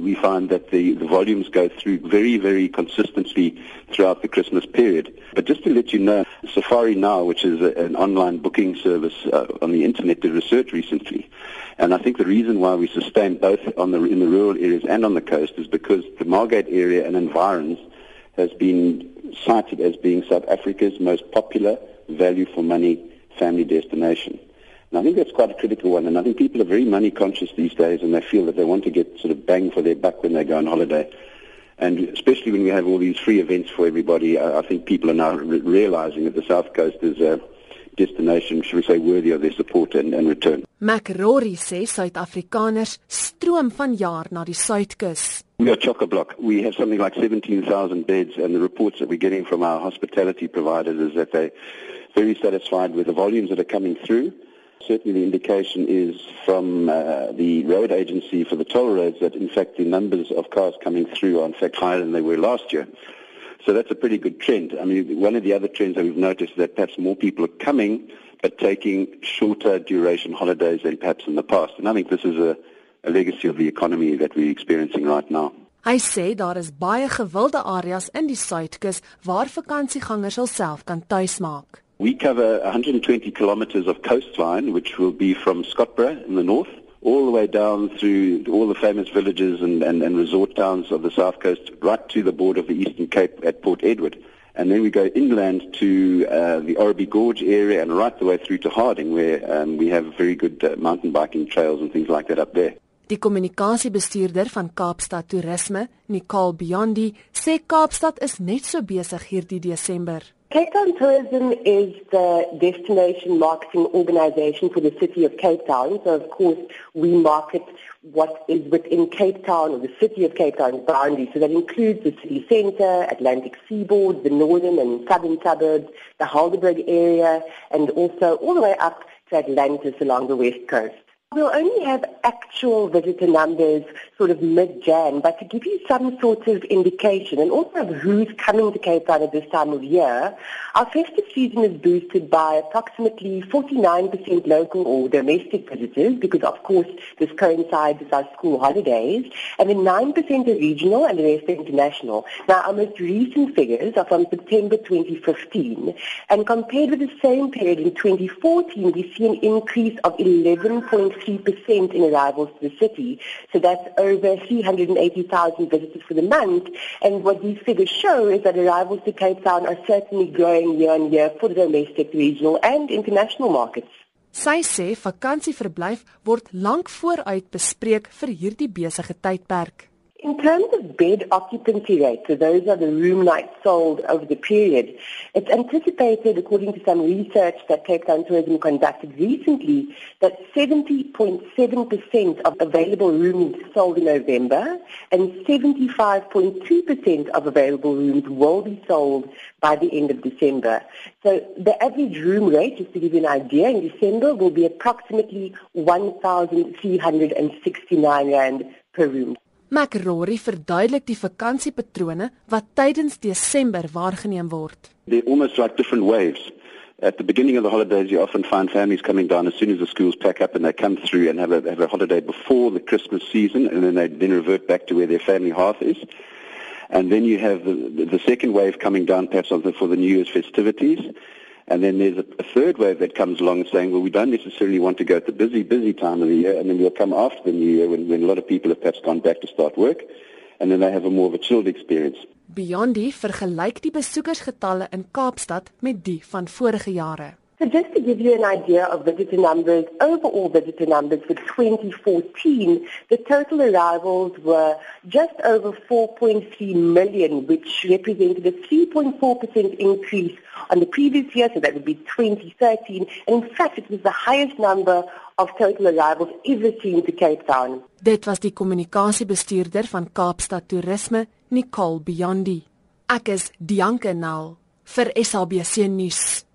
We find that the, the volumes go through very, very consistently throughout the Christmas period. But just to let you know, Safari Now, which is a, an online booking service uh, on the internet, did research recently. And I think the reason why we sustain both on the, in the rural areas and on the coast is because the Margate area and environs has been cited as being South Africa's most popular value for money family destination. And I think that's quite a critical one. And I think people are very money conscious these days and they feel that they want to get sort of bang for their buck when they go on holiday. And especially when we have all these free events for everybody, I, I think people are now re- realizing that the South Coast is a destination, should we say, worthy of their support and, and return. McRory sê Suid-Afrikaners stroom vanjaar na die Suidkus. We are chock-a-block. We have something like 17,000 beds and the reports that we're getting from our hospitality providers is that they're very satisfied with the volumes that are coming through. Certainly the indication is from uh, the road agency for the toll roads that in fact the numbers of cars coming through are in fact higher than they were last year. So that's a pretty good trend. I mean, one of the other trends that we've noticed is that perhaps more people are coming but taking shorter duration holidays than perhaps in the past. And I think this is a, a legacy of the economy that we're experiencing right now. Hy sê daar is baie gewilde areas in die Suidkus waar vakansiegangers hulself kan tuismaak. We cover 120 kilometers of coastline, which will be from Scotborough in the north all the way down through all the famous villages and, and, and resort towns of the south coast, right to the border of the Eastern Cape at Port Edward. And then we go inland to uh, the Oraby Gorge area and right the way through to Harding, where um, we have very good uh, mountain biking trails and things like that up there. Die kommunikasiebestuurder van Kaapstad Toerisme, Nicole Biondi, sê Kaapstad is net so besig hierdie Desember. Cape Town Tourism is the destination marketing organization for the city of Cape Town. So, of course, we market what is within Cape Town or the city of Cape Town boundaries. So that includes the city centre, Atlantic seaboard, the northern and southern suburbs, the Heidelberg area, and also all the way up to Atlantis along the west coast. We'll only have actual visitor numbers sort of mid-Jan, but to give you some sort of indication and also of who's coming to Cape Town at this time of year, our festive season is boosted by approximately 49% local or domestic visitors because of course this coincides with our school holidays, and then 9% are regional and the rest are international. Now our most recent figures are from September 2015, and compared with the same period in 2014, we see an increase of 11. 3% in arrivals to the city. So that's over 380,000 visitors for the month. And what these figures show is that arrivals to Cape Town are certainly growing year on year for the domestic, regional and international markets. Sy sê vakansieverblyf word lank vooruit bespreek vir hierdie besige tydperk. In terms of bed occupancy rates, so those are the room nights sold over the period, it's anticipated, according to some research that Cape Town Tourism conducted recently, that 70.7% of available rooms sold in November and 75.2% of available rooms will be sold by the end of December. So the average room rate, just to give you an idea, in December will be approximately 1,369 Rand per room. McRory verduidelik die vakansiepatrone wat tydens Desember waargeneem word. They're almost like different waves. At the beginning of the holidays, you often find families coming down as soon as the schools pack up and they come through and have a, have a holiday before the Christmas season and then they then revert back to where their family hearth is. And then you have the, the second wave coming down perhaps for the New Year's festivities. And then there's a, a third wave that comes along saying, well, we don't necessarily want to go at the busy, busy time of the year, and then we'll come after the new year when, when a lot of people have perhaps gone back to start work, and then they have a more of a chilled experience. Beyond die vergelyk die besoekersgetalle in Kaapstad met die van vorige jare. So just to give you an idea of visitor numbers, overall visitor numbers for 2014, the total arrivals were just over 4.3 million, which represented a 3.4% increase on the previous year, so that would be 2013. And in fact, it was the highest number of total arrivals ever seen to Cape Town. Dit was die kommunikasiebestuurder van Kaapstad Toerisme, Nicole Biondi. Ek is Dianke Nel vir SABC nuus.